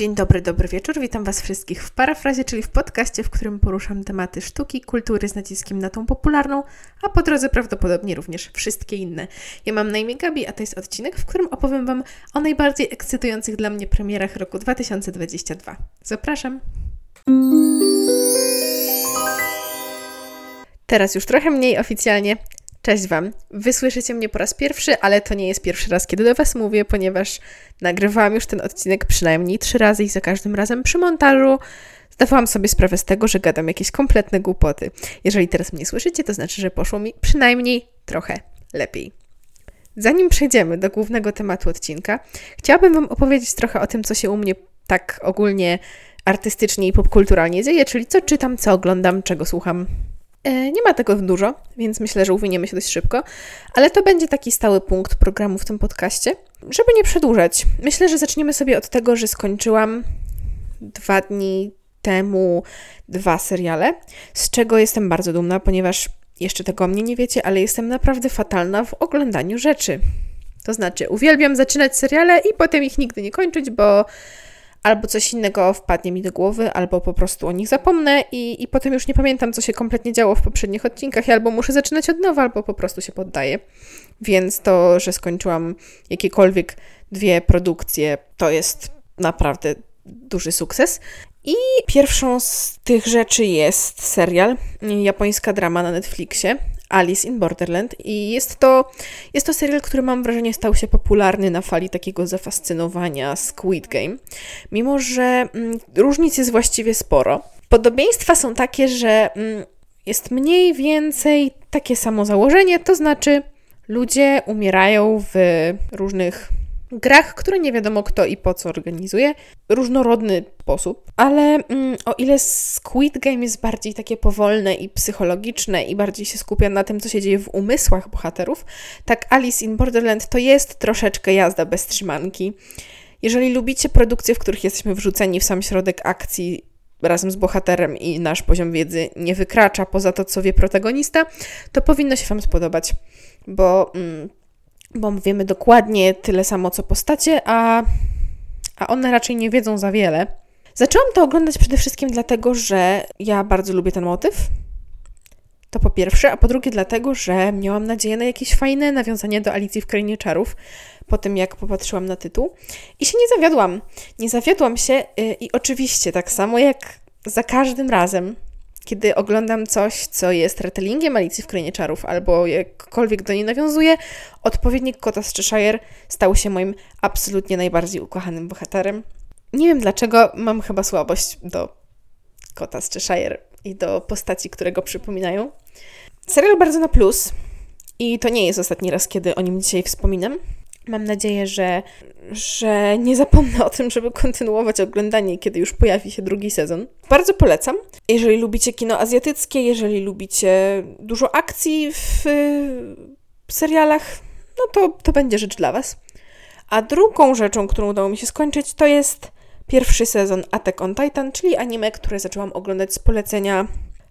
Dzień dobry, dobry wieczór. Witam Was wszystkich w parafrazie, czyli w podcaście, w którym poruszam tematy sztuki, kultury z naciskiem na tą popularną, a po drodze prawdopodobnie również wszystkie inne. Ja mam na imię Gabi, a to jest odcinek, w którym opowiem Wam o najbardziej ekscytujących dla mnie premierach roku 2022. Zapraszam! Teraz już trochę mniej oficjalnie. Cześć Wam. Wysłyszycie mnie po raz pierwszy, ale to nie jest pierwszy raz, kiedy do Was mówię, ponieważ nagrywałam już ten odcinek przynajmniej trzy razy i za każdym razem przy montażu zdawałam sobie sprawę z tego, że gadam jakieś kompletne głupoty. Jeżeli teraz mnie słyszycie, to znaczy, że poszło mi przynajmniej trochę lepiej. Zanim przejdziemy do głównego tematu odcinka, chciałabym Wam opowiedzieć trochę o tym, co się u mnie tak ogólnie artystycznie i popkulturalnie dzieje, czyli co czytam, co oglądam, czego słucham nie ma tego dużo, więc myślę, że uwiniemy się dość szybko, ale to będzie taki stały punkt programu w tym podcaście. Żeby nie przedłużać, myślę, że zaczniemy sobie od tego, że skończyłam dwa dni temu dwa seriale, z czego jestem bardzo dumna, ponieważ jeszcze tego o mnie nie wiecie, ale jestem naprawdę fatalna w oglądaniu rzeczy. To znaczy, uwielbiam zaczynać seriale i potem ich nigdy nie kończyć, bo albo coś innego wpadnie mi do głowy, albo po prostu o nich zapomnę i, i potem już nie pamiętam, co się kompletnie działo w poprzednich odcinkach, albo muszę zaczynać od nowa, albo po prostu się poddaję. Więc to, że skończyłam jakiekolwiek dwie produkcje, to jest naprawdę duży sukces. I pierwszą z tych rzeczy jest serial, japońska drama na Netflixie, Alice in Borderland i jest to, jest to serial, który mam wrażenie stał się popularny na fali takiego zafascynowania Squid Game, mimo że mm, różnic jest właściwie sporo. Podobieństwa są takie, że mm, jest mniej więcej takie samo założenie, to znaczy ludzie umierają w różnych grach, które nie wiadomo kto i po co organizuje, różnorodny sposób, ale mm, o ile Squid Game jest bardziej takie powolne i psychologiczne i bardziej się skupia na tym, co się dzieje w umysłach bohaterów, tak Alice in Borderland to jest troszeczkę jazda bez trzymanki. Jeżeli lubicie produkcje, w których jesteśmy wrzuceni w sam środek akcji razem z bohaterem i nasz poziom wiedzy nie wykracza poza to, co wie protagonista, to powinno się Wam spodobać, bo mm, bo wiemy dokładnie tyle samo co postacie, a, a one raczej nie wiedzą za wiele. Zaczęłam to oglądać przede wszystkim dlatego, że ja bardzo lubię ten motyw. To po pierwsze, a po drugie dlatego, że miałam nadzieję na jakieś fajne nawiązanie do Alicji w Krainie Czarów, po tym jak popatrzyłam na tytuł. I się nie zawiodłam. Nie zawiodłam się yy, i oczywiście tak samo jak za każdym razem kiedy oglądam coś, co jest retellingiem Alicji w Krainie Czarów albo jakkolwiek do niej nawiązuje, odpowiednik Kota z Cheshire stał się moim absolutnie najbardziej ukochanym bohaterem. Nie wiem dlaczego, mam chyba słabość do Kota z Cheshire i do postaci, które go przypominają. Serial bardzo na plus i to nie jest ostatni raz, kiedy o nim dzisiaj wspominam. Mam nadzieję, że, że nie zapomnę o tym, żeby kontynuować oglądanie, kiedy już pojawi się drugi sezon. Bardzo polecam. Jeżeli lubicie kino azjatyckie, jeżeli lubicie dużo akcji w, w serialach, no to, to będzie rzecz dla Was. A drugą rzeczą, którą udało mi się skończyć, to jest pierwszy sezon Attack on Titan, czyli anime, które zaczęłam oglądać z polecenia,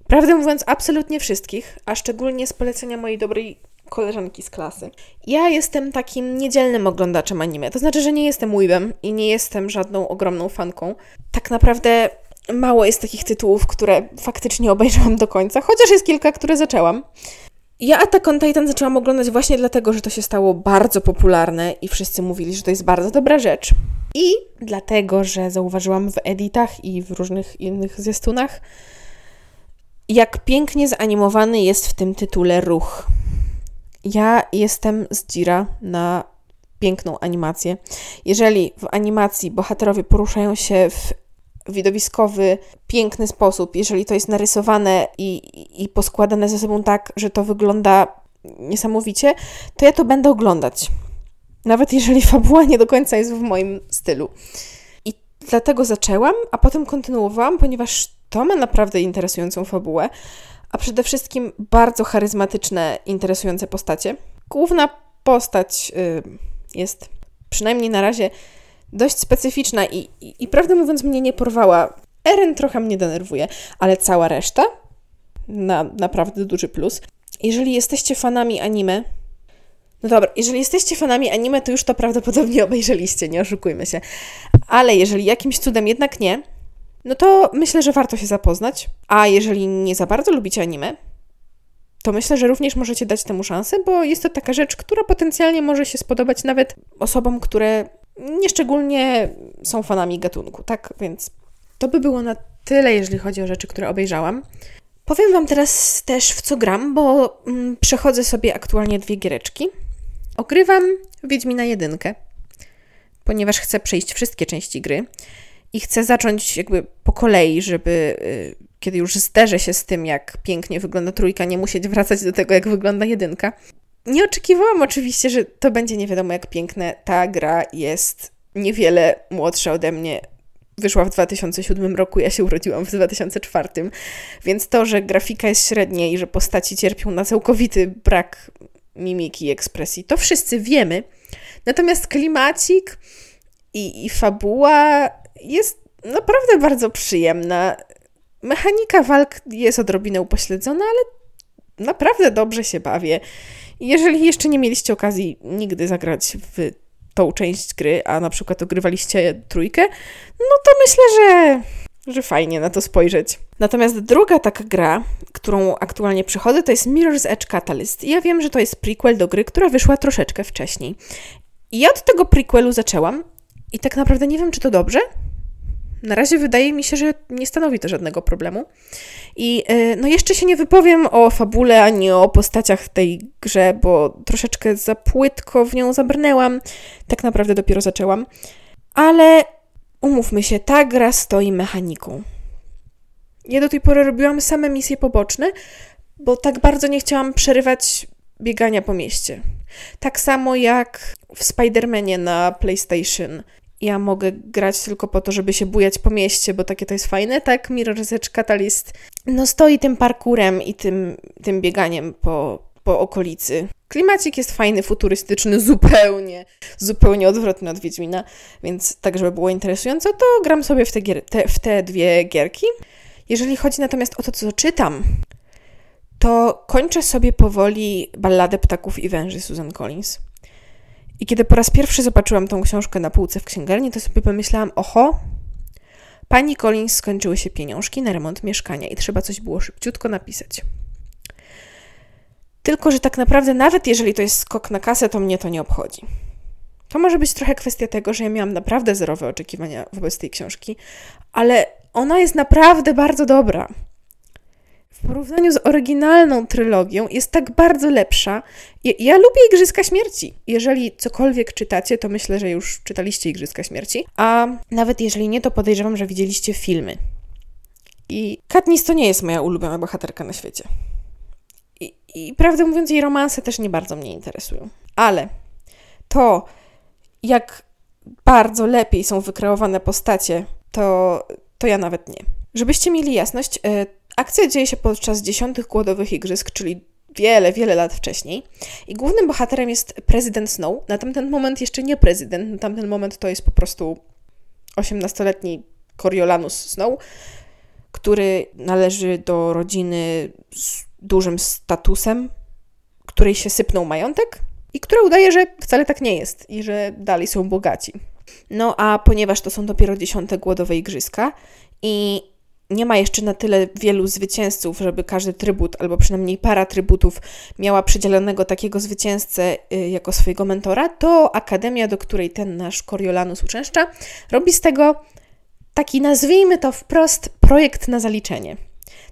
prawdę mówiąc, absolutnie wszystkich, a szczególnie z polecenia mojej dobrej koleżanki z klasy. Ja jestem takim niedzielnym oglądaczem anime, to znaczy, że nie jestem weebem i nie jestem żadną ogromną fanką. Tak naprawdę mało jest takich tytułów, które faktycznie obejrzałam do końca, chociaż jest kilka, które zaczęłam. Ja Attack on Titan zaczęłam oglądać właśnie dlatego, że to się stało bardzo popularne i wszyscy mówili, że to jest bardzo dobra rzecz. I dlatego, że zauważyłam w editach i w różnych innych zwiastunach, jak pięknie zanimowany jest w tym tytule ruch. Ja jestem z Jira na piękną animację. Jeżeli w animacji bohaterowie poruszają się w widowiskowy, piękny sposób, jeżeli to jest narysowane i, i, poskładane ze sobą tak, że to wygląda niesamowicie, to ja to będę oglądać. Nawet jeżeli fabuła nie do końca jest w moim stylu. I dlatego zaczęłam, a potem kontynuowałam, ponieważ to ma naprawdę interesującą fabułę a przede wszystkim bardzo charyzmatyczne, interesujące postacie. Główna postać y, jest przynajmniej na razie dość specyficzna i, i, i prawdę mówiąc mnie nie porwała. Eren trochę mnie denerwuje, ale cała reszta na naprawdę duży plus. Jeżeli jesteście fanami anime, No dobra, jeżeli jesteście fanami anime, to już to prawdopodobnie obejrzeliście, nie oszukujmy się. Ale jeżeli jakimś cudem jednak nie, no to myślę, że warto się zapoznać. A jeżeli nie za bardzo lubicie anime, to myślę, że również możecie dać temu szansę, bo jest to taka rzecz, która potencjalnie może się spodobać nawet osobom, które nieszczególnie są fanami gatunku, tak? Więc to by było na tyle, jeżeli chodzi o rzeczy, które obejrzałam. Powiem Wam teraz też w co gram, bo mm, przechodzę sobie aktualnie dwie giereczki. Ogrywam Wiedźmina jedynkę, ponieważ chcę przejść wszystkie części gry i chcę zacząć jakby po kolei, żeby y, kiedy już zderzę się z tym, jak pięknie wygląda trójka, nie musieć wracać do tego, jak wygląda jedynka. Nie oczekiwałam oczywiście, że to będzie nie wiadomo jak piękne. Ta gra jest niewiele młodsza ode mnie. Wyszła w 2007 roku, ja się urodziłam w 2004, więc to, że grafika jest średnia i że postaci cierpią na całkowity brak mimiki i ekspresji, to wszyscy wiemy. Natomiast klimacik i, i fabuła jest naprawdę bardzo przyjemna. Mechanika walk jest odrobinę upośledzona, ale naprawdę dobrze się bawię. Jeżeli jeszcze nie mieliście okazji nigdy zagrać w tą część gry, a na przykład ogrywaliście trójkę, no to myślę, że, że fajnie na to spojrzeć. Natomiast druga taka gra, którą aktualnie przychodzę, to jest Mirror's Edge Catalyst. Ja wiem, że to jest prequel do gry, która wyszła troszeczkę wcześniej. I ja od tego prequelu zaczęłam i tak naprawdę nie wiem, czy to dobrze, na razie wydaje mi się, że nie stanowi to żadnego problemu. I e, no jeszcze się nie wypowiem o fabule ani o postaciach w tej grze, bo troszeczkę za płytko w nią zabrnęłam. Tak naprawdę dopiero zaczęłam. Ale umówmy się, ta gra stoi mechaniką. Ja do tej pory robiłam same misje poboczne, bo tak bardzo nie chciałam przerywać biegania po mieście. Tak samo jak w Spider-Manie na PlayStation ja mogę grać tylko po to, żeby się bujać po mieście, bo takie to jest fajne, tak? Mirror's Catalyst no stoi tym parkurem i tym, tym bieganiem po, po okolicy. Klimacik jest fajny, futurystyczny, zupełnie, zupełnie odwrotny od Wiedźmina, więc tak, żeby było interesująco, to gram sobie w te, gier, te, w te dwie gierki. Jeżeli chodzi natomiast o to, co czytam, to kończę sobie powoli Balladę Ptaków i Węży Susan Collins. I kiedy po raz pierwszy zobaczyłam tą książkę na półce w księgarni, to sobie pomyślałam, oho, pani Collins skończyły się pieniążki na remont mieszkania i trzeba coś było szybciutko napisać. Tylko, że tak naprawdę nawet jeżeli to jest skok na kasę, to mnie to nie obchodzi. To może być trochę kwestia tego, że ja miałam naprawdę zerowe oczekiwania wobec tej książki, ale ona jest naprawdę bardzo dobra w porównaniu z oryginalną trylogią jest tak bardzo lepsza. Ja, ja, lubię Igrzyska Śmierci. Jeżeli cokolwiek czytacie, to myślę, że już czytaliście Igrzyska Śmierci. A nawet jeżeli nie, to podejrzewam, że widzieliście filmy. I Katniss to nie jest moja ulubiona bohaterka na świecie. I, I prawdę mówiąc, jej romanse też nie bardzo mnie interesują. Ale to, jak bardzo lepiej są wykreowane postacie, to, to ja nawet nie. Żebyście mieli jasność, e, Akcja dzieje się podczas dziesiątych głodowych igrzysk, czyli wiele, wiele lat wcześniej. I głównym bohaterem jest prezydent Snow. Na tamten moment jeszcze nie prezydent, na tamten moment to jest po prostu 18-letni Coriolanus Snow, który należy do rodziny z dużym statusem, której się sypnął majątek i która udaje, że wcale tak nie jest i że dalej są bogaci. No a ponieważ to są dopiero dziesiąte głodowe igrzyska i nie ma jeszcze na tyle wielu zwycięzców, żeby każdy trybut, albo przynajmniej para trybutów miała przydzielonego takiego zwycięzcę y, jako swojego mentora, to akademia, do której ten nasz Coriolanus uczęszcza, robi z tego taki, nazwijmy to wprost, projekt na zaliczenie.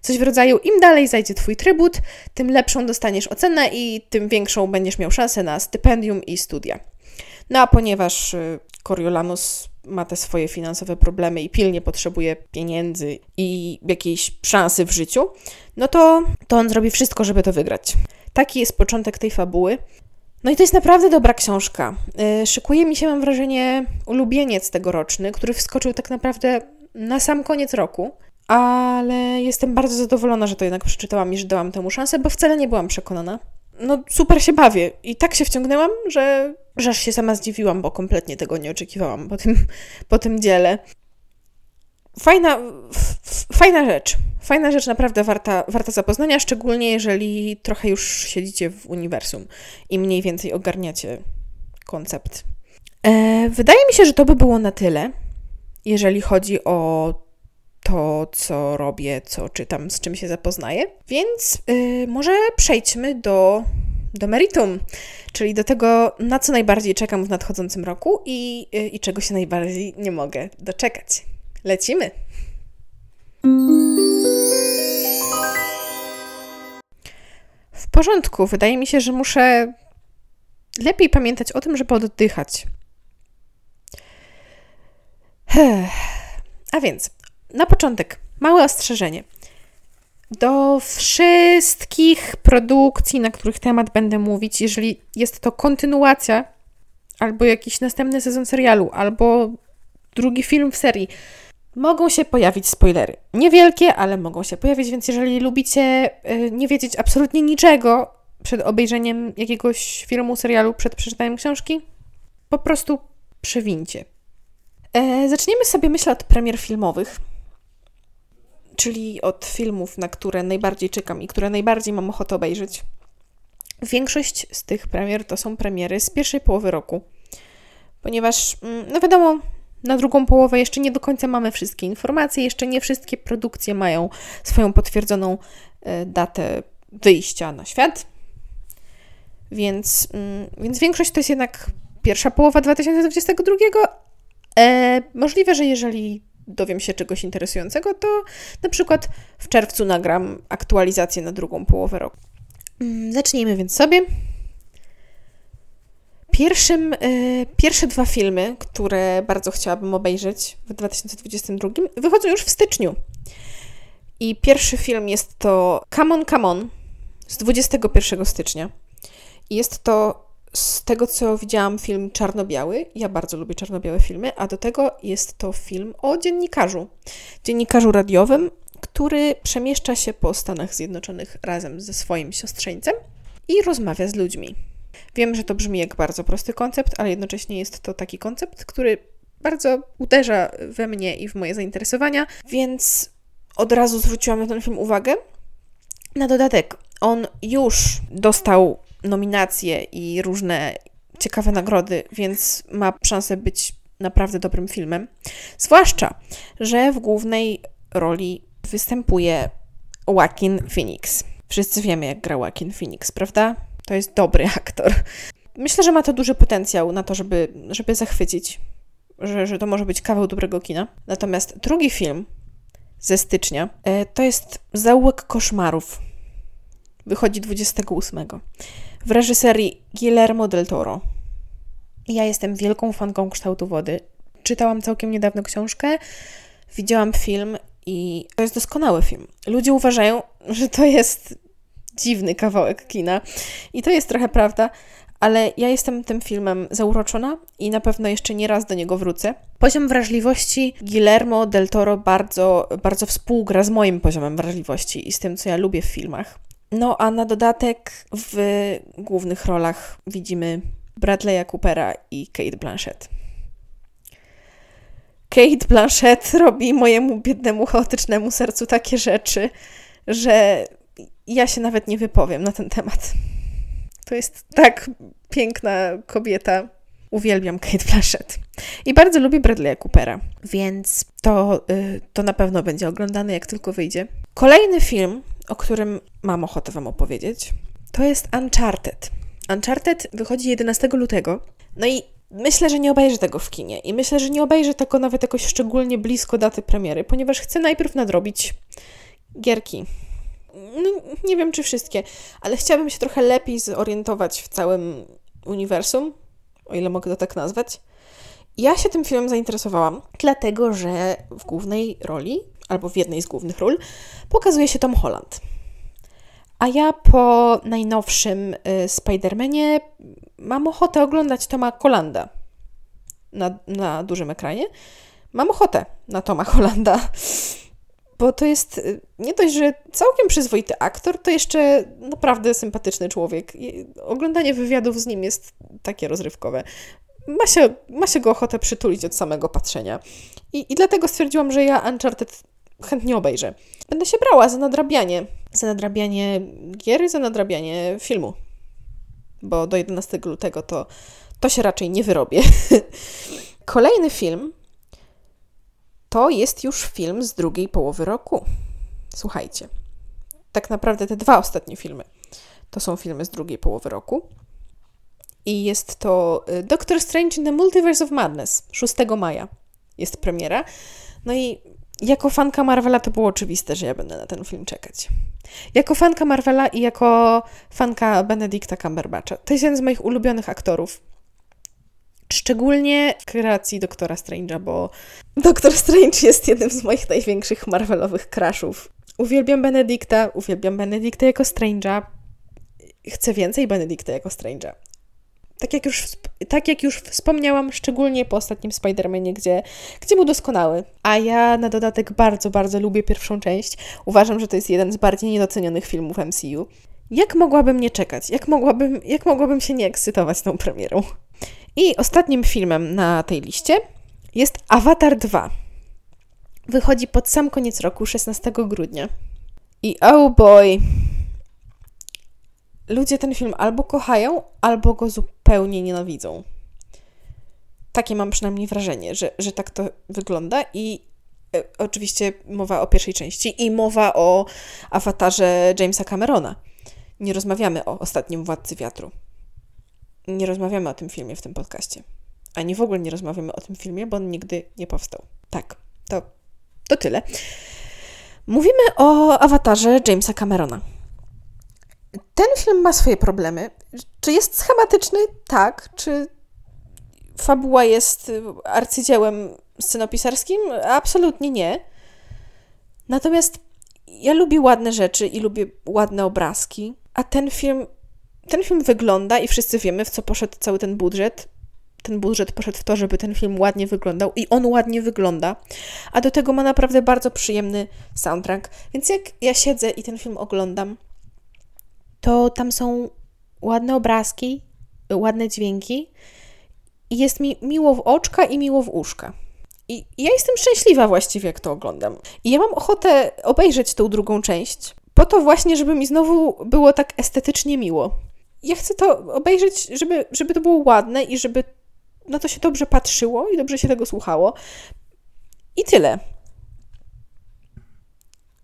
Coś w rodzaju, im dalej zajdzie Twój trybut, tym lepszą dostaniesz ocenę i tym większą będziesz miał szansę na stypendium i studia. No a ponieważ y, Coriolanus ma te swoje finansowe problemy i pilnie potrzebuje pieniędzy i jakiejś szansy w życiu, no to, to on zrobi wszystko, żeby to wygrać. Taki jest początek tej fabuły. No i to jest naprawdę dobra książka. Yy, szykuje mi się, mam wrażenie, ulubieniec tegoroczny, który wskoczył tak naprawdę na sam koniec roku, ale jestem bardzo zadowolona, że to jednak przeczytałam i że dałam temu szansę, bo wcale nie byłam przekonana no super się bawię. I tak się wciągnęłam, że, że aż się sama zdziwiłam, bo kompletnie tego nie oczekiwałam po tym, po tym dziele. Fajna, fajna rzecz. Fajna rzecz, naprawdę warta, warta zapoznania, szczególnie jeżeli trochę już siedzicie w uniwersum i mniej więcej ogarniacie koncept. E, wydaje mi się, że to by było na tyle, jeżeli chodzi o to, co robię, co czytam, z czym się zapoznaję. Więc y, może przejdźmy do, do meritum, czyli do tego, na co najbardziej czekam w nadchodzącym roku i, y, i czego się najbardziej nie mogę doczekać. Lecimy! W porządku. Wydaje mi się, że muszę lepiej pamiętać o tym, żeby oddychać. A więc, na początek, małe ostrzeżenie. Do wszystkich produkcji, na których temat będę mówić, jeżeli jest to kontynuacja, albo jakiś następny sezon serialu, albo drugi film w serii, mogą się pojawić spoilery. Niewielkie, ale mogą się pojawić, więc jeżeli lubicie y, nie wiedzieć absolutnie niczego przed obejrzeniem jakiegoś filmu, serialu, przed przeczytaniem książki, po prostu przewincie. E, zaczniemy sobie, myślę, od premier filmowych, czyli od filmów, na które najbardziej czekam i które najbardziej mam ochotę obejrzeć. Większość z tych premier to są premiery z pierwszej połowy roku, ponieważ, mm, no wiadomo, na drugą połowę jeszcze nie do końca mamy wszystkie informacje, jeszcze nie wszystkie produkcje mają swoją potwierdzoną e, datę wyjścia na świat. Więc, mm, więc większość to jest jednak pierwsza połowa 2022. E, możliwe, że jeżeli dowiem się czegoś interesującego, to na przykład w czerwcu nagram aktualizację na drugą połowę roku. Mm, zacznijmy więc sobie Pierwszym, y, pierwsze dwa filmy, które bardzo chciałabym obejrzeć w 2022, wychodzą już w styczniu. I pierwszy film jest to Come On, Come On z 21 stycznia. I jest to z tego, co widziałam, film czarno-biały. Ja bardzo lubię czarno-białe filmy, a do tego jest to film o dziennikarzu. Dziennikarzu radiowym, który przemieszcza się po Stanach Zjednoczonych razem ze swoim siostrzeńcem i rozmawia z ludźmi. Wiem, że to brzmi jak bardzo prosty koncept, ale jednocześnie jest to taki koncept, który bardzo uderza we mnie i w moje zainteresowania, więc od razu zwróciłam na ten film uwagę. Na dodatek, on już dostał nominacje i różne ciekawe nagrody, więc ma szansę być naprawdę dobrym filmem. Zwłaszcza, że w głównej roli występuje Joaquin Phoenix. Wszyscy wiemy, jak gra Joaquin Phoenix, prawda? To jest dobry aktor. Myślę, że ma to duży potencjał na to, żeby, żeby zachwycić, że, że to może być kawał dobrego kina. Natomiast drugi film ze stycznia e, to jest Zaułek koszmarów. Wychodzi 28. W reżyserii Guillermo del Toro. Ja jestem wielką fanką kształtu wody. Czytałam całkiem niedawno książkę, widziałam film i to jest doskonały film. Ludzie uważają, że to jest dziwny kawałek kina. I to jest trochę prawda, ale ja jestem tym filmem zauroczona i na pewno jeszcze nie raz do niego wrócę. Poziom wrażliwości Guillermo del Toro bardzo, bardzo współgra z moim poziomem wrażliwości i z tym, co ja lubię w filmach. No a na dodatek w głównych rolach widzimy Bradley'a Coopera i Kate Blanchett. Kate Blanchett robi mojemu biednemu, chaotycznemu sercu takie rzeczy, że ja się nawet nie wypowiem na ten temat. To jest tak piękna kobieta. Uwielbiam Kate Blanchett. I bardzo lubię Bradley'a Coopera, więc to, y, to na pewno będzie oglądane, jak tylko wyjdzie. Kolejny film, o którym mam ochotę Wam opowiedzieć, to jest Uncharted. Uncharted wychodzi 11 lutego. No i myślę, że nie obejrzę tego w kinie. I myślę, że nie obejrzę tego nawet jakoś szczególnie blisko daty premiery, ponieważ chcę najpierw nadrobić gierki no, nie wiem czy wszystkie, ale chciałabym się trochę lepiej zorientować w całym uniwersum, o ile mogę to tak nazwać. Ja się tym filmem zainteresowałam, dlatego że w głównej roli, albo w jednej z głównych ról, pokazuje się Tom Holland. A ja po najnowszym y, Spider-Manie mam ochotę oglądać Toma Hollanda na, na dużym ekranie. Mam ochotę na Toma Hollanda bo to jest y, nie dość, że całkiem przyzwoity aktor, to jeszcze naprawdę sympatyczny człowiek. Oglądanie wywiadów z nim jest takie rozrywkowe. Ma się, ma się go ochotę przytulić od samego patrzenia. I, I dlatego stwierdziłam, że ja Uncharted chętnie obejrzę. Będę się brała za nadrabianie. Za nadrabianie gier za nadrabianie filmu. Bo do 11 lutego to, to się raczej nie wyrobię. Kolejny film to jest już film z drugiej połowy roku. Słuchajcie. Tak naprawdę te dwa ostatnie filmy to są filmy z drugiej połowy roku. I jest to y, Doctor Strange in the Multiverse of Madness 6 maja jest premiera. No i jako fanka Marvela to było oczywiste, że ja będę na ten film czekać. Jako fanka Marvela i jako fanka Benedicta Cumberbatcha. To jest jeden z moich ulubionych aktorów. Szczególnie w kreacji Doktora Strange'a, bo Doktor Strange jest jednym z moich największych Marvelowych crashów. Uwielbiam Benedicta, uwielbiam Benedicta jako Strange'a. Chcę więcej Benedicta jako Strange'a tak jak już, tak jak już wspomniałam, szczególnie po ostatnim Spider-Manie, gdzie, gdzie był doskonały. A ja na dodatek bardzo, bardzo lubię pierwszą część. Uważam, że to jest jeden z bardziej niedocenionych filmów MCU. Jak mogłabym nie czekać? Jak mogłabym, jak mogłabym się nie ekscytować tą premierą? I ostatnim filmem na tej liście jest Avatar 2. Wychodzi pod sam koniec roku, 16 grudnia. I oh boy, ludzie ten film albo kochają, albo go zupełnie nienawidzą. Takie mam przynajmniej wrażenie, że, że tak to wygląda i e, oczywiście mowa o pierwszej części i mowa o awatarze Jamesa Camerona. Nie rozmawiamy o ostatnim Władcy Wiatru. Nie rozmawiamy o tym filmie w tym podcaście. Ani w ogóle nie rozmawiamy o tym filmie, bo on nigdy nie powstał. Tak, to, to tyle. Mówimy o awatarze Jamesa Camerona. Ten film ma swoje problemy. Czy jest schematyczny? Tak. Czy fabuła jest arcydziełem scenopisarskim? Absolutnie nie. Natomiast ja lubię ładne rzeczy i lubię ładne obrazki, a ten film, ten film wygląda i wszyscy wiemy, w co poszedł cały ten budżet. Ten budżet poszedł w to, żeby ten film ładnie wyglądał i on ładnie wygląda, a do tego ma naprawdę bardzo przyjemny soundtrack. Więc jak ja siedzę i ten film oglądam, to tam są ładne obrazki, ładne dźwięki i jest mi miło w oczka i miło w uszka. I ja jestem szczęśliwa właściwie, jak to oglądam. I ja mam ochotę obejrzeć tą drugą część, po to właśnie, żeby mi znowu było tak estetycznie miło. Ja chcę to obejrzeć, żeby, żeby to było ładne i żeby na to się dobrze patrzyło i dobrze się tego słuchało. I tyle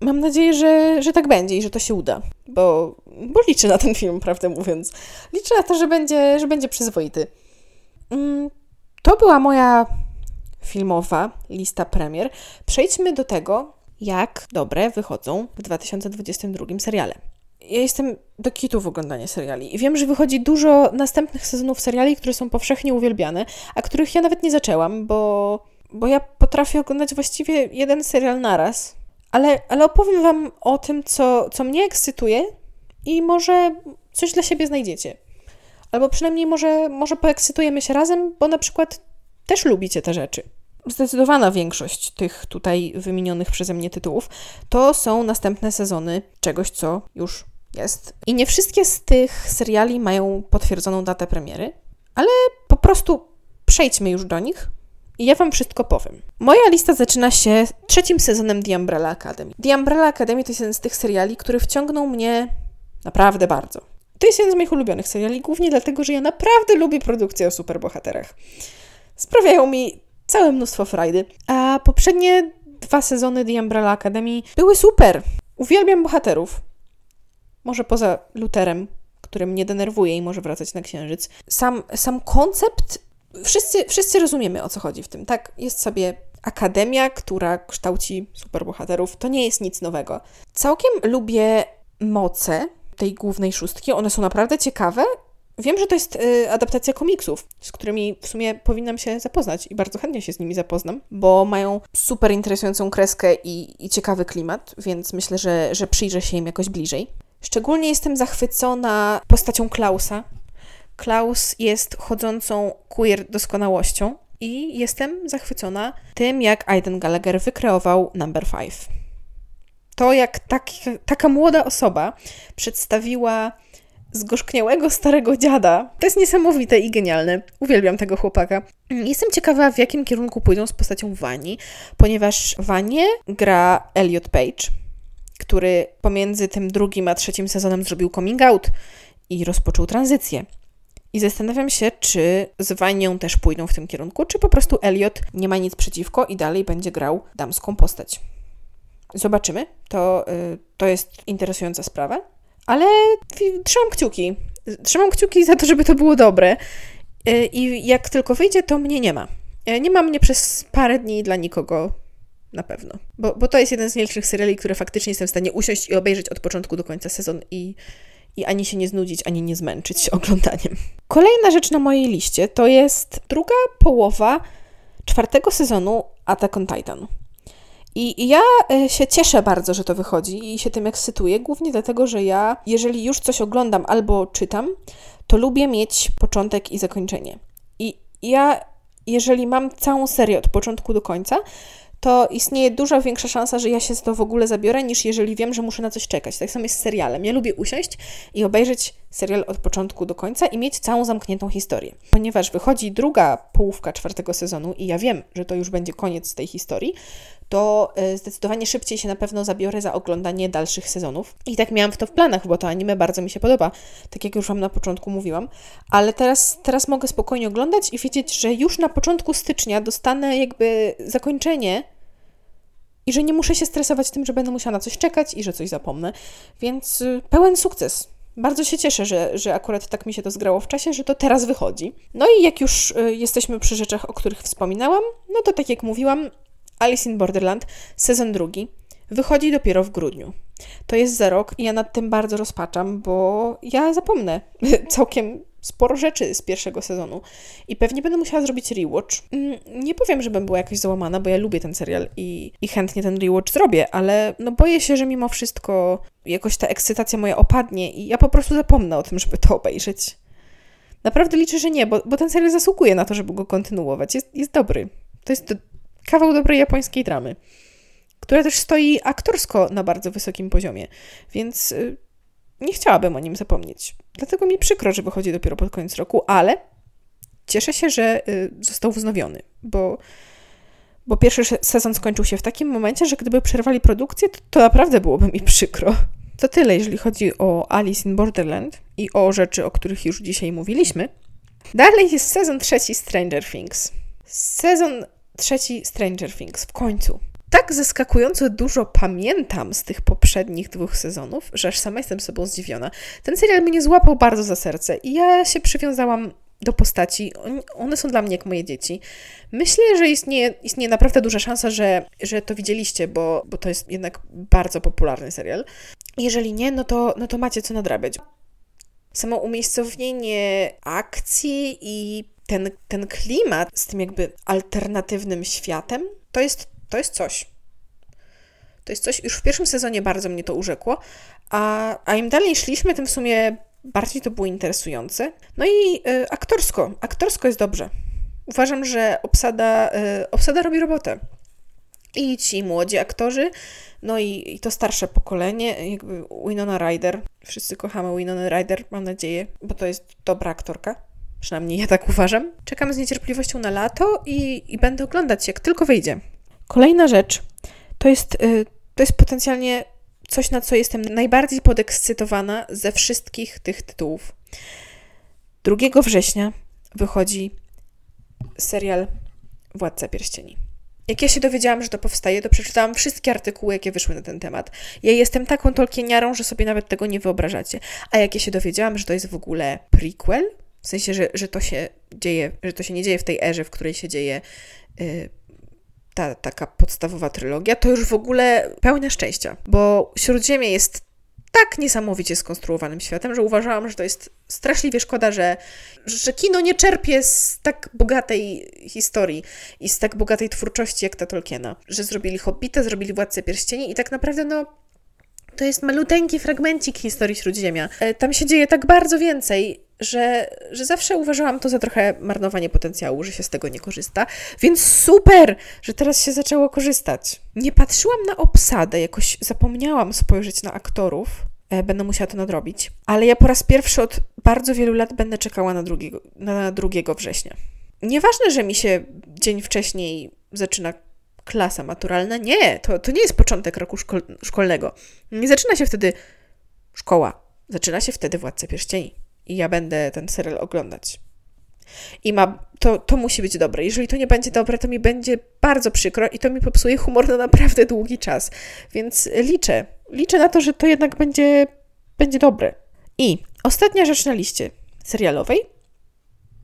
mam nadzieję, że, że tak będzie i że to się uda, bo, bo liczę na ten film, prawdę mówiąc. Liczę na to, że będzie, że będzie przyzwoity. Mm, to była moja filmowa lista premier. Przejdźmy do tego, jak dobre wychodzą w 2022 seriale. Ja jestem do kitu w oglądaniu seriali i wiem, że wychodzi dużo następnych sezonów seriali, które są powszechnie uwielbiane, a których ja nawet nie zaczęłam, bo, bo ja potrafię oglądać właściwie jeden serial naraz ale, ale opowiem Wam o tym, co, co mnie ekscytuje i może coś dla siebie znajdziecie. Albo przynajmniej może, może poekscytujemy się razem, bo na przykład też lubicie te rzeczy. Zdecydowana większość tych tutaj wymienionych przeze mnie tytułów to są następne sezony czegoś, co już jest. I nie wszystkie z tych seriali mają potwierdzoną datę premiery, ale po prostu przejdźmy już do nich, ja Wam wszystko powiem. Moja lista zaczyna się trzecim sezonem The Umbrella Academy. The Umbrella Academy to jest jeden z tych seriali, który wciągnął mnie naprawdę bardzo. To jest jeden z moich ulubionych seriali, głównie dlatego, że ja naprawdę lubię produkcje o superbohaterach. Sprawiają mi całe mnóstwo frajdy. A poprzednie dwa sezony The Umbrella Academy były super. Uwielbiam bohaterów. Może poza Luterem, który mnie denerwuje i może wracać na księżyc. Sam, sam koncept wszyscy, wszyscy rozumiemy o co chodzi w tym, tak? Jest sobie akademia, która kształci superbohaterów. To nie jest nic nowego. Całkiem lubię moce tej głównej szóstki. One są naprawdę ciekawe. Wiem, że to jest y, adaptacja komiksów, z którymi w sumie powinnam się zapoznać i bardzo chętnie się z nimi zapoznam, bo mają super interesującą kreskę i, i ciekawy klimat, więc myślę, że, że przyjrzę się im jakoś bliżej. Szczególnie jestem zachwycona postacią Klausa, Klaus jest chodzącą queer doskonałością i jestem zachwycona tym, jak Aiden Gallagher wykreował Number Five. To, jak tak, taka młoda osoba przedstawiła zgorzkniałego starego dziada. To jest niesamowite i genialne. Uwielbiam tego chłopaka. Jestem ciekawa, w jakim kierunku pójdą z postacią Wani, ponieważ Wanie gra Elliot Page, który pomiędzy tym drugim a trzecim sezonem zrobił coming out i rozpoczął tranzycję. I zastanawiam się, czy z Wanią też pójdą w tym kierunku, czy po prostu Elliot nie ma nic przeciwko i dalej będzie grał damską postać. Zobaczymy. To, y, to jest interesująca sprawa. Ale trzymam kciuki. Trzymam kciuki za to, żeby to było dobre. Y, I jak tylko wyjdzie, to mnie nie ma. Y, nie ma mnie przez parę dni dla nikogo na pewno. Bo, bo to jest jeden z nielicznych seriali, które faktycznie jestem w stanie usiąść i obejrzeć od początku do końca sezon i, i ani się nie znudzić, ani nie zmęczyć oglądaniem. Kolejna rzecz na mojej liście to jest druga połowa czwartego sezonu Attack on Titan. I, ja e, się cieszę bardzo, że to wychodzi i się tym ekscytuję, głównie dlatego, że ja, jeżeli już coś oglądam albo czytam, to lubię mieć początek i zakończenie. I ja, jeżeli mam całą serię od początku do końca, to istnieje dużo większa szansa, że ja się z to w ogóle zabiorę, niż jeżeli wiem, że muszę na coś czekać. Tak samo jest z serialem. Ja lubię usiąść i obejrzeć serial od początku do końca i mieć całą zamkniętą historię. Ponieważ wychodzi druga połówka czwartego sezonu i ja wiem, że to już będzie koniec tej historii, to e, zdecydowanie szybciej się na pewno zabiorę za oglądanie dalszych sezonów. I tak miałam to w planach, bo to anime bardzo mi się podoba, tak jak już Wam na początku mówiłam. Ale teraz, teraz mogę spokojnie oglądać i wiedzieć, że już na początku stycznia dostanę jakby zakończenie i że nie muszę się stresować tym, że będę musiała na coś czekać i że coś zapomnę. Więc y, pełen sukces. Bardzo się cieszę, że, że akurat tak mi się to zgrało w czasie, że to teraz wychodzi. No i jak już y, jesteśmy przy rzeczach, o których wspominałam, no to tak jak mówiłam, Alice in Borderland, sezon drugi, wychodzi dopiero w grudniu. To jest za rok i ja nad tym bardzo rozpaczam, bo ja zapomnę całkiem sporo rzeczy z pierwszego sezonu i pewnie będę musiała zrobić rewatch. Mm, nie powiem, żebym była jakaś załamana, bo ja lubię ten serial i, i chętnie ten rewatch zrobię, ale no boję się, że mimo wszystko jakoś ta ekscytacja moja opadnie i ja po prostu zapomnę o tym, żeby to obejrzeć. Naprawdę liczę, że nie, bo, bo ten serial zasługuje na to, żeby go kontynuować. Jest, jest dobry. To jest kawał dobrej japońskiej dramy, która też stoi aktorsko na bardzo wysokim poziomie, więc y, nie chciałabym o nim zapomnieć. Dlatego mi przykro, że wychodzi dopiero pod koniec roku, ale cieszę się, że y, został wznowiony, bo, bo pierwszy sezon skończył się w takim momencie, że gdyby przerwali produkcję, to, to naprawdę byłoby mi przykro. To tyle, jeżeli chodzi o Alice in Borderland i o rzeczy, o których już dzisiaj mówiliśmy. Dalej jest sezon trzeci Stranger Things. Sezon trzeci Stranger Things w końcu tak zaskakująco dużo pamiętam z tych poprzednich dwóch sezonów, że aż sama jestem sobą zdziwiona. Ten serial mnie złapał bardzo za serce i ja się przywiązałam do postaci. One są dla mnie jak moje dzieci. Myślę, że istnieje, istnieje naprawdę duża szansa, że, że to widzieliście, bo, bo to jest jednak bardzo popularny serial. Jeżeli nie, no to, no to macie co nadrabiać. Samo umiejscowienie akcji i ten, ten klimat z tym jakby alternatywnym światem, to jest to jest coś. To jest coś, już w pierwszym sezonie bardzo mnie to urzekło, a, a im dalej szliśmy, tym w sumie bardziej to było interesujące. No i y, aktorsko, aktorsko jest dobrze. Uważam, że obsada, y, obsada robi robotę. I ci młodzi aktorzy, no i, i to starsze pokolenie, jakby Winona Ryder. Wszyscy kochamy Winona Ryder, mam nadzieję, bo to jest dobra aktorka. Przynajmniej ja tak uważam. Czekam z niecierpliwością na lato i, i będę oglądać, jak tylko wyjdzie. Kolejna rzecz to jest, y, to jest potencjalnie coś, na co jestem najbardziej podekscytowana ze wszystkich tych tytułów. 2 września wychodzi serial Władca Pierścieni. Jak ja się dowiedziałam, że to powstaje, to przeczytałam wszystkie artykuły, jakie wyszły na ten temat. Ja jestem taką tolkieniarą, że sobie nawet tego nie wyobrażacie. A jak ja się dowiedziałam, że to jest w ogóle prequel, w sensie, że, że to się dzieje, że to się nie dzieje w tej erze, w której się dzieje yy, ta taka podstawowa trylogia, to już w ogóle pełne szczęścia, bo Śródziemie jest tak niesamowicie skonstruowanym światem, że uważałam, że to jest straszliwie szkoda, że, że kino nie czerpie z tak bogatej historii i z tak bogatej twórczości jak ta Tolkiena. Że zrobili Hobbita, zrobili Władcę Pierścieni i tak naprawdę no to jest maluteńki fragmencik historii Śródziemia. E, tam się dzieje tak bardzo więcej że, że zawsze uważałam to za trochę marnowanie potencjału, że się z tego nie korzysta. Więc super, że teraz się zaczęło korzystać. Nie patrzyłam na obsadę, jakoś zapomniałam spojrzeć na aktorów. e, będę musiała to nadrobić. Ale ja po raz pierwszy od bardzo wielu lat będę czekała na drugiego, na 2 września. Nieważne, że mi się dzień wcześniej zaczyna klasa maturalna. Nie, to, to nie jest początek roku szkol szkolnego. Nie zaczyna się wtedy szkoła. Zaczyna się wtedy Władca Pierścieni. I ja będę ten serial oglądać. I ma, to, to musi być dobre. Jeżeli to nie będzie dobre, to mi będzie bardzo przykro i to mi popsuje humor na naprawdę długi czas. Więc liczę. Liczę na to, że to jednak będzie, będzie dobre. I ostatnia rzecz na liście serialowej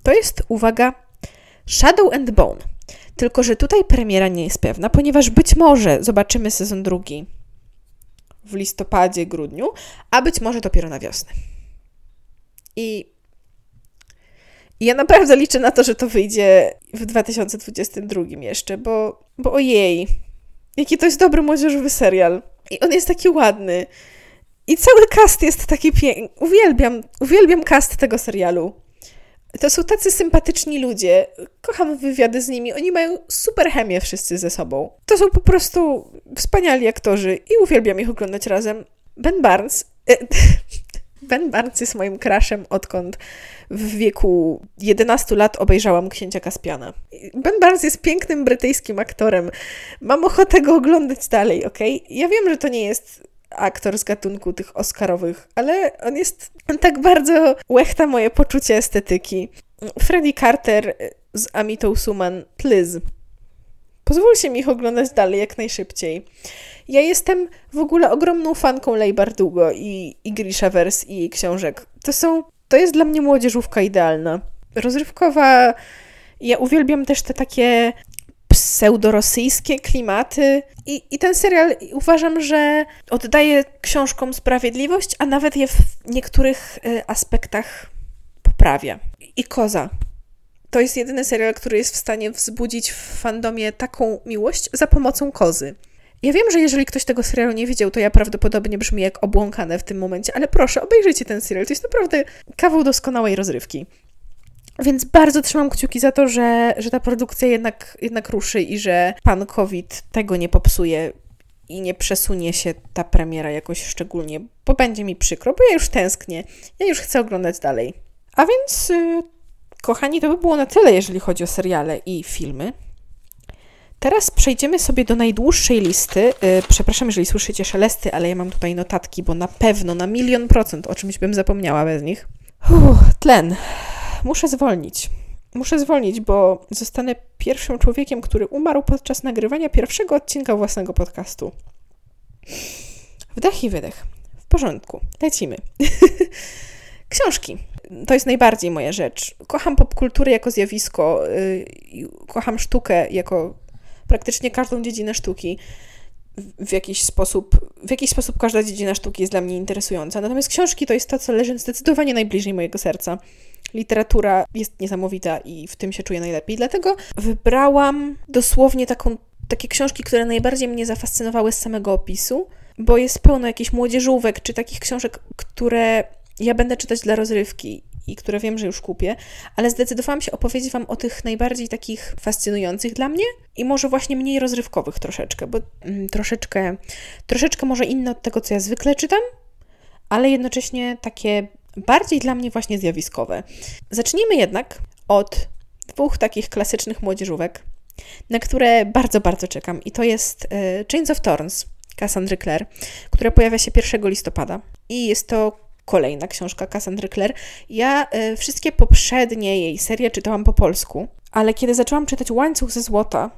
to jest, uwaga, Shadow and Bone. Tylko, że tutaj premiera nie jest pewna, ponieważ być może zobaczymy sezon drugi w listopadzie, grudniu, a być może dopiero na wiosnę. I ja naprawdę liczę na to, że to wyjdzie w 2022 jeszcze, bo, bo ojej, jaki to jest dobry młodzieżowy serial. I on jest taki ładny. I cały cast jest taki piękny. Uwielbiam, uwielbiam cast tego serialu. To są tacy sympatyczni ludzie. Kocham wywiady z nimi. Oni mają super chemię wszyscy ze sobą. To są po prostu wspaniali aktorzy i uwielbiam ich oglądać razem. Ben Barnes. Ben Barnes jest moim crushem, odkąd w wieku 11 lat obejrzałam Księcia Kaspiana. Ben Barnes jest pięknym brytyjskim aktorem. Mam ochotę go oglądać dalej, ok? Ja wiem, że to nie jest aktor z gatunku tych Oscarowych, ale on jest, on tak bardzo łechta moje poczucie estetyki. Freddie Carter z Amitą Suman, please. Pozwólcie mi ich oglądać dalej jak najszybciej. Ja jestem w ogóle ogromną fanką Lej Bardugo i, i Grishaverse i jej książek. To są, to jest dla mnie młodzieżówka idealna. Rozrywkowa, ja uwielbiam też te takie pseudorosyjskie klimaty. I, I ten serial uważam, że oddaje książkom sprawiedliwość, a nawet je w niektórych y, aspektach poprawia. I Koza. To jest jedyny serial, który jest w stanie wzbudzić w fandomie taką miłość za pomocą kozy. Ja wiem, że jeżeli ktoś tego serialu nie widział, to ja prawdopodobnie brzmi jak obłąkane w tym momencie, ale proszę, obejrzyjcie ten serial. To jest naprawdę kawał doskonałej rozrywki. Więc bardzo trzymam kciuki za to, że, że ta produkcja jednak, jednak ruszy i że pan COVID tego nie popsuje i nie przesunie się ta premiera jakoś szczególnie, bo będzie mi przykro, bo ja już tęsknię. Ja już chcę oglądać dalej. A więc, yy, kochani, to by było na tyle, jeżeli chodzi o seriale i filmy. Teraz przejdziemy sobie do najdłuższej listy. Yy, przepraszam, jeżeli słyszycie szelesty, ale ja mam tutaj notatki, bo na pewno, na milion procent o czymś bym zapomniała bez nich. Uff, tlen muszę zwolnić. Muszę zwolnić, bo zostanę pierwszym człowiekiem, który umarł podczas nagrywania pierwszego odcinka własnego podcastu. Wdech i wydech. W porządku. Lecimy. Książki. To jest najbardziej moja rzecz. Kocham popkulturę jako zjawisko, yy, kocham sztukę jako praktycznie każdą dziedzinę sztuki. W jakiś, sposób, w jakiś sposób każda dziedzina sztuki jest dla mnie interesująca. Natomiast książki to jest to, co leży zdecydowanie najbliżej mojego serca literatura jest niesamowita i w tym się czuję najlepiej. Dlatego wybrałam dosłownie taką, takie książki, które najbardziej mnie zafascynowały z samego opisu, bo jest pełno jakichś młodzieżówek czy takich książek, które ja będę czytać dla rozrywki i które wiem, że już kupię, ale zdecydowałam się opowiedzieć Wam o tych najbardziej takich fascynujących dla mnie i może właśnie mniej rozrywkowych troszeczkę, bo mm, troszeczkę, troszeczkę może inne od tego, co ja zwykle czytam, ale jednocześnie takie bardziej dla mnie właśnie zjawiskowe. Zacznijmy jednak od dwóch takich klasycznych młodzieżówek, na które bardzo, bardzo czekam. I to jest e, Chains of Thorns Cassandry Clare, która pojawia się 1 listopada. I jest to kolejna książka Cassandry Clare. Ja y, wszystkie poprzednie jej serie czytałam po polsku, ale kiedy zaczęłam czytać Łańcuch ze złota,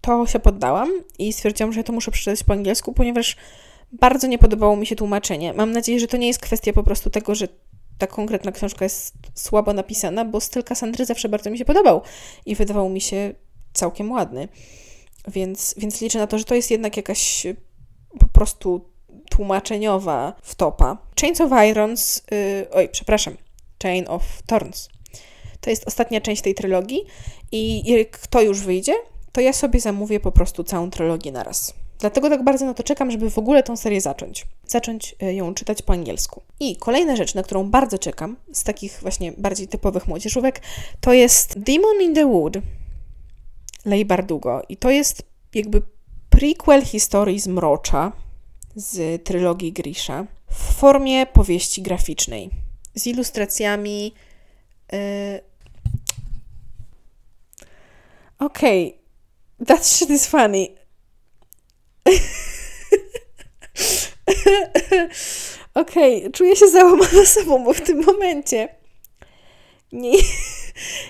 to się poddałam i stwierdziłam, że to muszę przeczytać po angielsku, ponieważ bardzo nie podobało mi się tłumaczenie. Mam nadzieję, że to nie jest kwestia po prostu tego, że ta konkretna książka jest słabo napisana, bo styl Kassandry zawsze bardzo mi się podobał i wydawał mi się całkiem ładny. Więc, więc liczę na to, że to jest jednak jakaś po prostu tłumaczeniowa wtopa. Chains of Irons, yy, oj, przepraszam, Chain of Thorns. To jest ostatnia część tej trylogii i jak to już wyjdzie, to ja sobie zamówię po prostu całą trylogię naraz. Dlatego tak bardzo na to czekam, żeby w ogóle tą serię zacząć. Zacząć e, ją czytać po angielsku. I kolejna rzecz, na którą bardzo czekam, z takich właśnie bardziej typowych młodzieżówek, to jest Demon in the Wood Lej Bardugo. I to jest jakby prequel historii z Mrocza, z trylogii Grisha w formie powieści graficznej z ilustracjami. Yy... Okej, okay. that shit is funny. Okej, okay. czuję się załamana sobą, w tym momencie nie,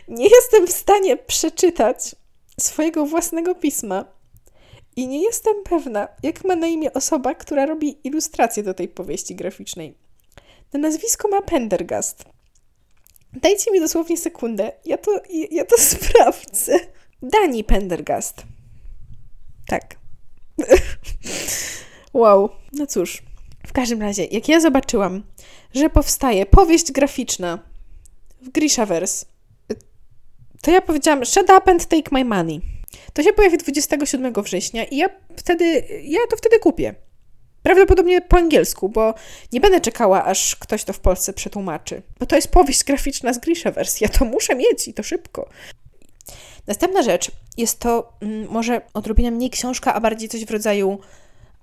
nie jestem w stanie przeczytać swojego własnego pisma i nie jestem pewna, jak ma na imię osoba, która robi ilustrację do tej powieści graficznej. Na nazwisko ma Pendergast. Dajcie mi dosłownie sekundę. Ja to, ja to sprawdzę. Dani Pendergast. Tak. wow. No cóż. W każdym razie, jak ja zobaczyłam, że powstaje powieść graficzna w Grishaverse, to ja powiedziałam, shut up and take my money. To się pojawi 27 września i ja wtedy, ja to wtedy kupię. Prawdopodobnie po angielsku, bo nie będę czekała, aż ktoś to w Polsce przetłumaczy. Bo to jest powieść graficzna z Grishaverse. Ja to muszę mieć i to szybko. Następna rzecz jest to mm, może odrobinę mniej książka, a bardziej coś w rodzaju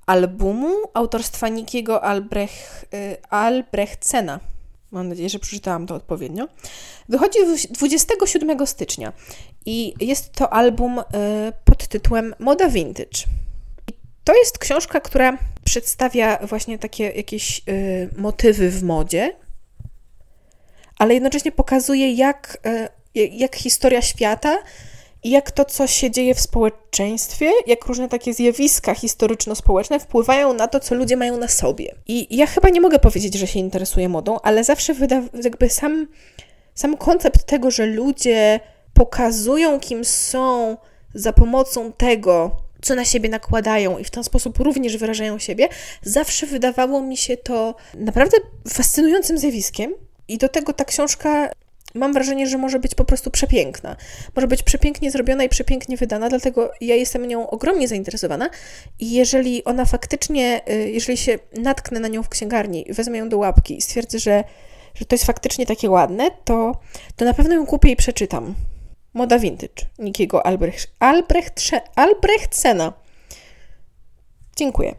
albumu autorstwa Nikiego Albrecht, y. Mam nadzieję, że przeczytałam to odpowiednio. Wychodzi 27 stycznia i jest to album y, pod tytułem Moda Vintage. I to jest książka, która przedstawia właśnie takie jakieś y, motywy w modzie, ale jednocześnie pokazuje, jak, y, jak historia świata i jak to, co się dzieje w społeczeństwie, jak różne takie zjawiska historyczno-społeczne wpływają na to, co ludzie mają na sobie. I ja chyba nie mogę powiedzieć, że się interesuję modą, ale zawsze wyda, jakby sam, sam koncept tego, że ludzie pokazują, kim są za pomocą tego, co na siebie nakładają i w ten sposób również wyrażają siebie, zawsze wydawało mi się to naprawdę fascynującym zjawiskiem. I do tego ta książka mam wrażenie, że może być po prostu przepiękna. Może być przepięknie zrobiona i przepięknie wydana, dlatego ja jestem nią ogromnie zainteresowana. I jeżeli ona faktycznie, y, jeżeli się natknę na nią w księgarni, wezmę ją do łapki i stwierdzę, że, że to jest faktycznie takie ładne, to, to na pewno ją kupię i przeczytam. Moda Vintage Nikiego Albrecht, Albrecht, Albrechtsena. Dziękuję.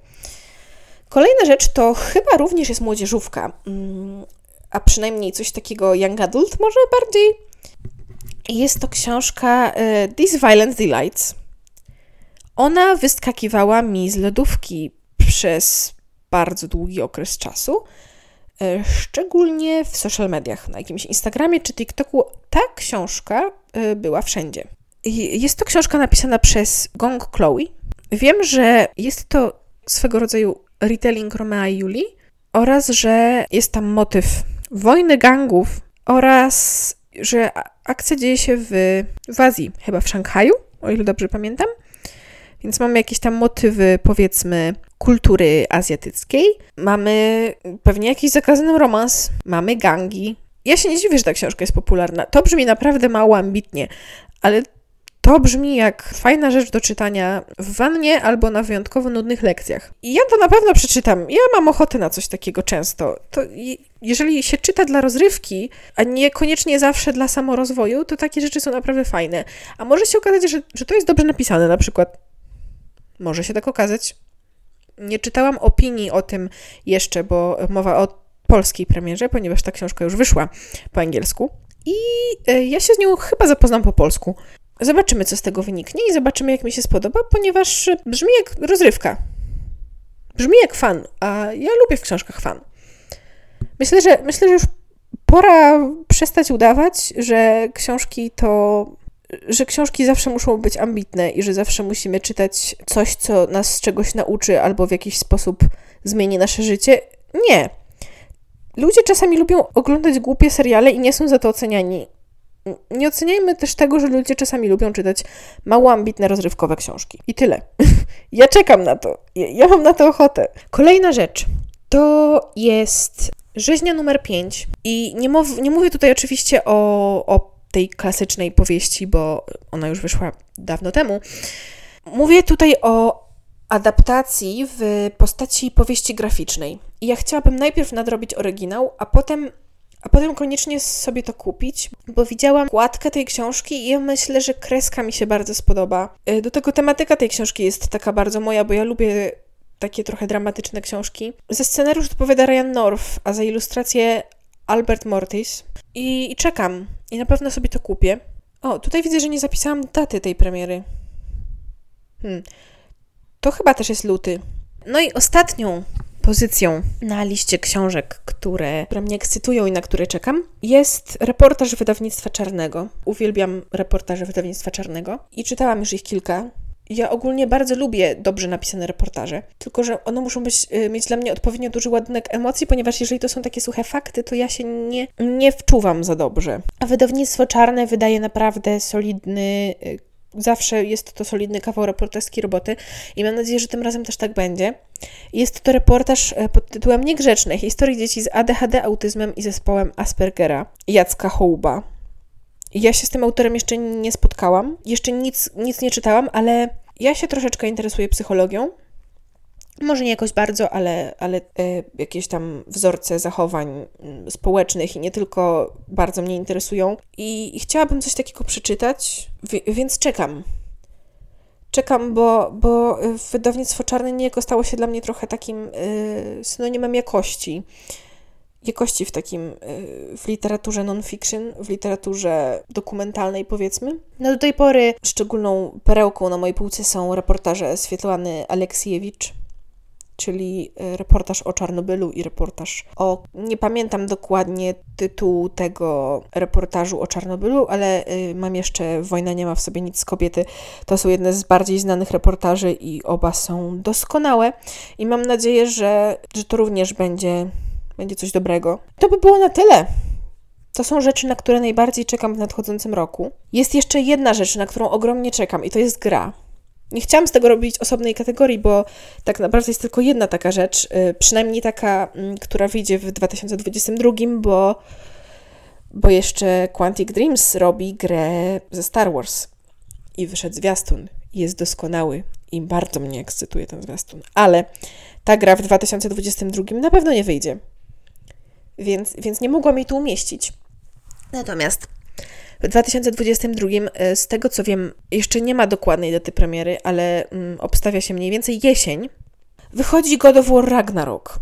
Kolejna rzecz to chyba również jest młodzieżówka, mm, a przynajmniej coś takiego young adult może bardziej. Jest to książka y, These Violent Delights. Ona wyskakiwała mi z lodówki przez bardzo długi okres czasu, y, szczególnie w social mediach, na jakimś Instagramie czy TikToku. Ta książka Y, była wszędzie. Jest to książka napisana przez Gong Chloe. Wiem, że jest to swego rodzaju retelling Romea i Julii oraz, że jest tam motyw wojny gangów oraz, że akcja dzieje się w, w Azji, chyba w Szanghaju, o ile dobrze pamiętam. Więc mamy jakieś tam motywy, powiedzmy, kultury azjatyckiej. Mamy pewnie jakiś zakazany romans, mamy gangi, ja się nie dziwię, że ta książka jest popularna. To brzmi naprawdę mało ambitnie, ale to brzmi jak fajna rzecz do czytania w wannie albo na wyjątkowo nudnych lekcjach. I ja to na pewno przeczytam. Ja mam ochotę na coś takiego często. To jeżeli się czyta dla rozrywki, a niekoniecznie zawsze dla samorozwoju, to takie rzeczy są naprawdę fajne. A może się okazać, że, że to jest dobrze napisane, na przykład. Może się tak okazać. Nie czytałam opinii o tym jeszcze, bo mowa o polskiej premierze, ponieważ ta książka już wyszła po angielsku. I e, ja się z nią chyba zapoznam po polsku. Zobaczymy, co z tego wyniknie i zobaczymy, jak mi się spodoba, ponieważ brzmi jak rozrywka. Brzmi jak fan, a ja lubię w książkach fan. Myślę, że, myślę, że już pora przestać udawać, że książki to. że książki zawsze muszą być ambitne i że zawsze musimy czytać coś, co nas czegoś nauczy albo w jakiś sposób zmieni nasze życie. Nie. Ludzie czasami lubią oglądać głupie seriale i nie są za to oceniani. Nie oceniajmy też tego, że ludzie czasami lubią czytać mało ambitne, rozrywkowe książki. I tyle. ja czekam na to. Ja, ja mam na to ochotę. Kolejna rzecz to jest rzeźnia numer 5. I nie, nie mówię tutaj oczywiście o, o tej klasycznej powieści, bo ona już wyszła dawno temu. Mówię tutaj o adaptacji w postaci powieści graficznej. I ja chciałabym najpierw nadrobić oryginał, a potem, a potem koniecznie sobie to kupić, bo widziałam kładkę tej książki i ja myślę, że kreska mi się bardzo spodoba. Y, do tego tematyka tej książki jest taka bardzo moja, bo ja lubię takie trochę dramatyczne książki. Ze scenariusz odpowiada Ryan North, a za ilustrację Albert Mortis. I, I czekam. I na pewno sobie to kupię. O, tutaj widzę, że nie zapisałam daty tej premiery. Hmm. To chyba też jest luty. No i ostatnią pozycją na liście książek, które, które mnie ekscytują i na które czekam, jest reportaż wydawnictwa Czarnego. Uwielbiam reportaże wydawnictwa Czarnego i czytałam już ich kilka. Ja ogólnie bardzo lubię dobrze napisane reportaże, tylko że one muszą być, y, mieć dla mnie odpowiednio duży ładunek emocji, ponieważ jeżeli to są takie suche fakty, to ja się nie, nie wczuwam za dobrze. A wydawnictwo czarne wydaje naprawdę solidny y, zawsze jest to solidny kawał reporterskiej roboty i mam nadzieję, że tym razem też tak będzie. Jest to reportaż e, pod tytułem Niegrzeczne. Historii dzieci z ADHD, autyzmem i zespołem Aspergera Jacka Hołba. Ja się z tym autorem jeszcze nie spotkałam, jeszcze nic, nic nie czytałam, ale ja się troszeczkę interesuję psychologią może nie jakoś bardzo, ale, ale e, jakieś tam wzorce zachowań mm, społecznych i nie tylko bardzo mnie interesują. I, i chciałabym coś takiego przeczytać, więc czekam. Czekam, bo, bo wydawnictwo Czarne niejako stało się dla mnie trochę takim y, synonimem jakości. Jakości w takim, w literaturze non-fiction, w literaturze dokumentalnej powiedzmy. No do tej pory szczególną perełką na mojej półce są reportaże Swietlany Aleksiejewicz, czyli e, reportaż o Czarnobylu i reportaż o. Nie pamiętam dokładnie tytułu tego reportażu o Czarnobylu, ale e, mam jeszcze Wojna nie ma w sobie nic z kobiety. To są jedne z bardziej znanych reportaży i oba są doskonałe. I mam nadzieję, że, że to również będzie, będzie coś dobrego. To by było na tyle. To są rzeczy, na które najbardziej czekam w nadchodzącym roku. Jest jeszcze jedna rzecz, na którą ogromnie czekam, i to jest gra. Nie chciałam z tego robić osobnej kategorii, bo tak naprawdę jest tylko jedna taka rzecz, y, przynajmniej taka, mm, która wyjdzie w 2022, bo, bo jeszcze Quantic Dreams robi grę ze Star Wars i wyszedł zwiastun jest doskonały i bardzo mnie ekscytuje ten zwiastun. Ale ta gra w 2022 na pewno nie wyjdzie, więc, więc nie mogłam jej tu umieścić. Natomiast w 2022, e, z tego co wiem, jeszcze nie ma dokładnej daty premiery, ale mm, obstawia się mniej więcej jesień. Wychodzi God of War Ragnarok.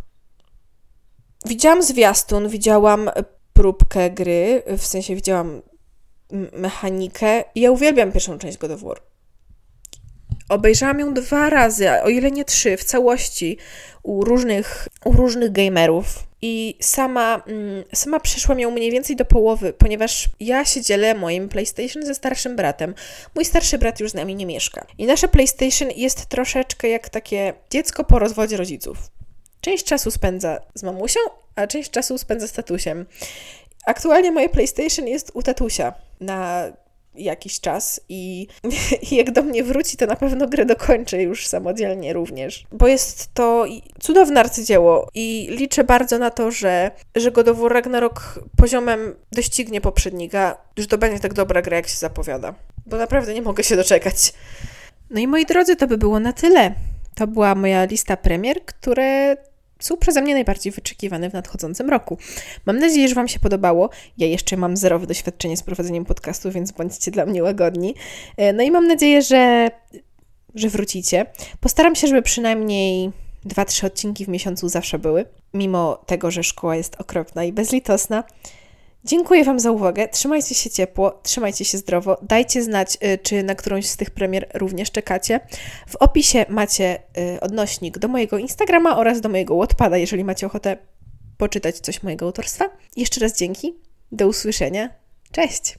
Widziałam zwiastun, widziałam próbkę gry, w sensie widziałam mechanikę. Ja uwielbiam pierwszą część God of War. Obejrzałam ją dwa razy, o ile nie trzy, w całości u różnych, u różnych gamerów. I sama, mm, sama przeszłam ją mniej więcej do połowy, ponieważ ja się dzielę moim PlayStation ze starszym bratem. Mój starszy brat już z nami nie mieszka. I nasze PlayStation jest troszeczkę jak takie dziecko po rozwodzie rodziców. Część czasu spędza z mamusią, a część czasu spędza z tatusiem. Aktualnie moje PlayStation jest u tatusia na jakiś czas i, i, jak do mnie wróci, to na pewno grę dokończę już samodzielnie również. Bo jest to cudowne arcydzieło i liczę bardzo na to, że, że God of War Ragnarok poziomem doścignie poprzednika, że to będzie tak dobra gra, jak się zapowiada. Bo naprawdę nie mogę się doczekać. No i moi drodzy, to by było na tyle. To była moja lista premier, które są przeze mnie najbardziej wyczekiwane w nadchodzącym roku. Mam nadzieję, że Wam się podobało. Ja jeszcze mam zerowe doświadczenie z prowadzeniem podcastu, więc bądźcie dla mnie łagodni. E, no i mam nadzieję, że, że wrócicie. Postaram się, żeby przynajmniej dwa, trzy odcinki w miesiącu zawsze były, mimo tego, że szkoła jest okropna i bezlitosna. Dziękuję Wam za uwagę. Trzymajcie się ciepło, trzymajcie się zdrowo. Dajcie znać, y, czy na którąś z tych premier również czekacie. W opisie macie y, odnośnik do mojego Instagrama oraz do mojego Wattpada, jeżeli macie ochotę poczytać coś mojego autorstwa. Jeszcze raz dzięki. Do usłyszenia. Cześć!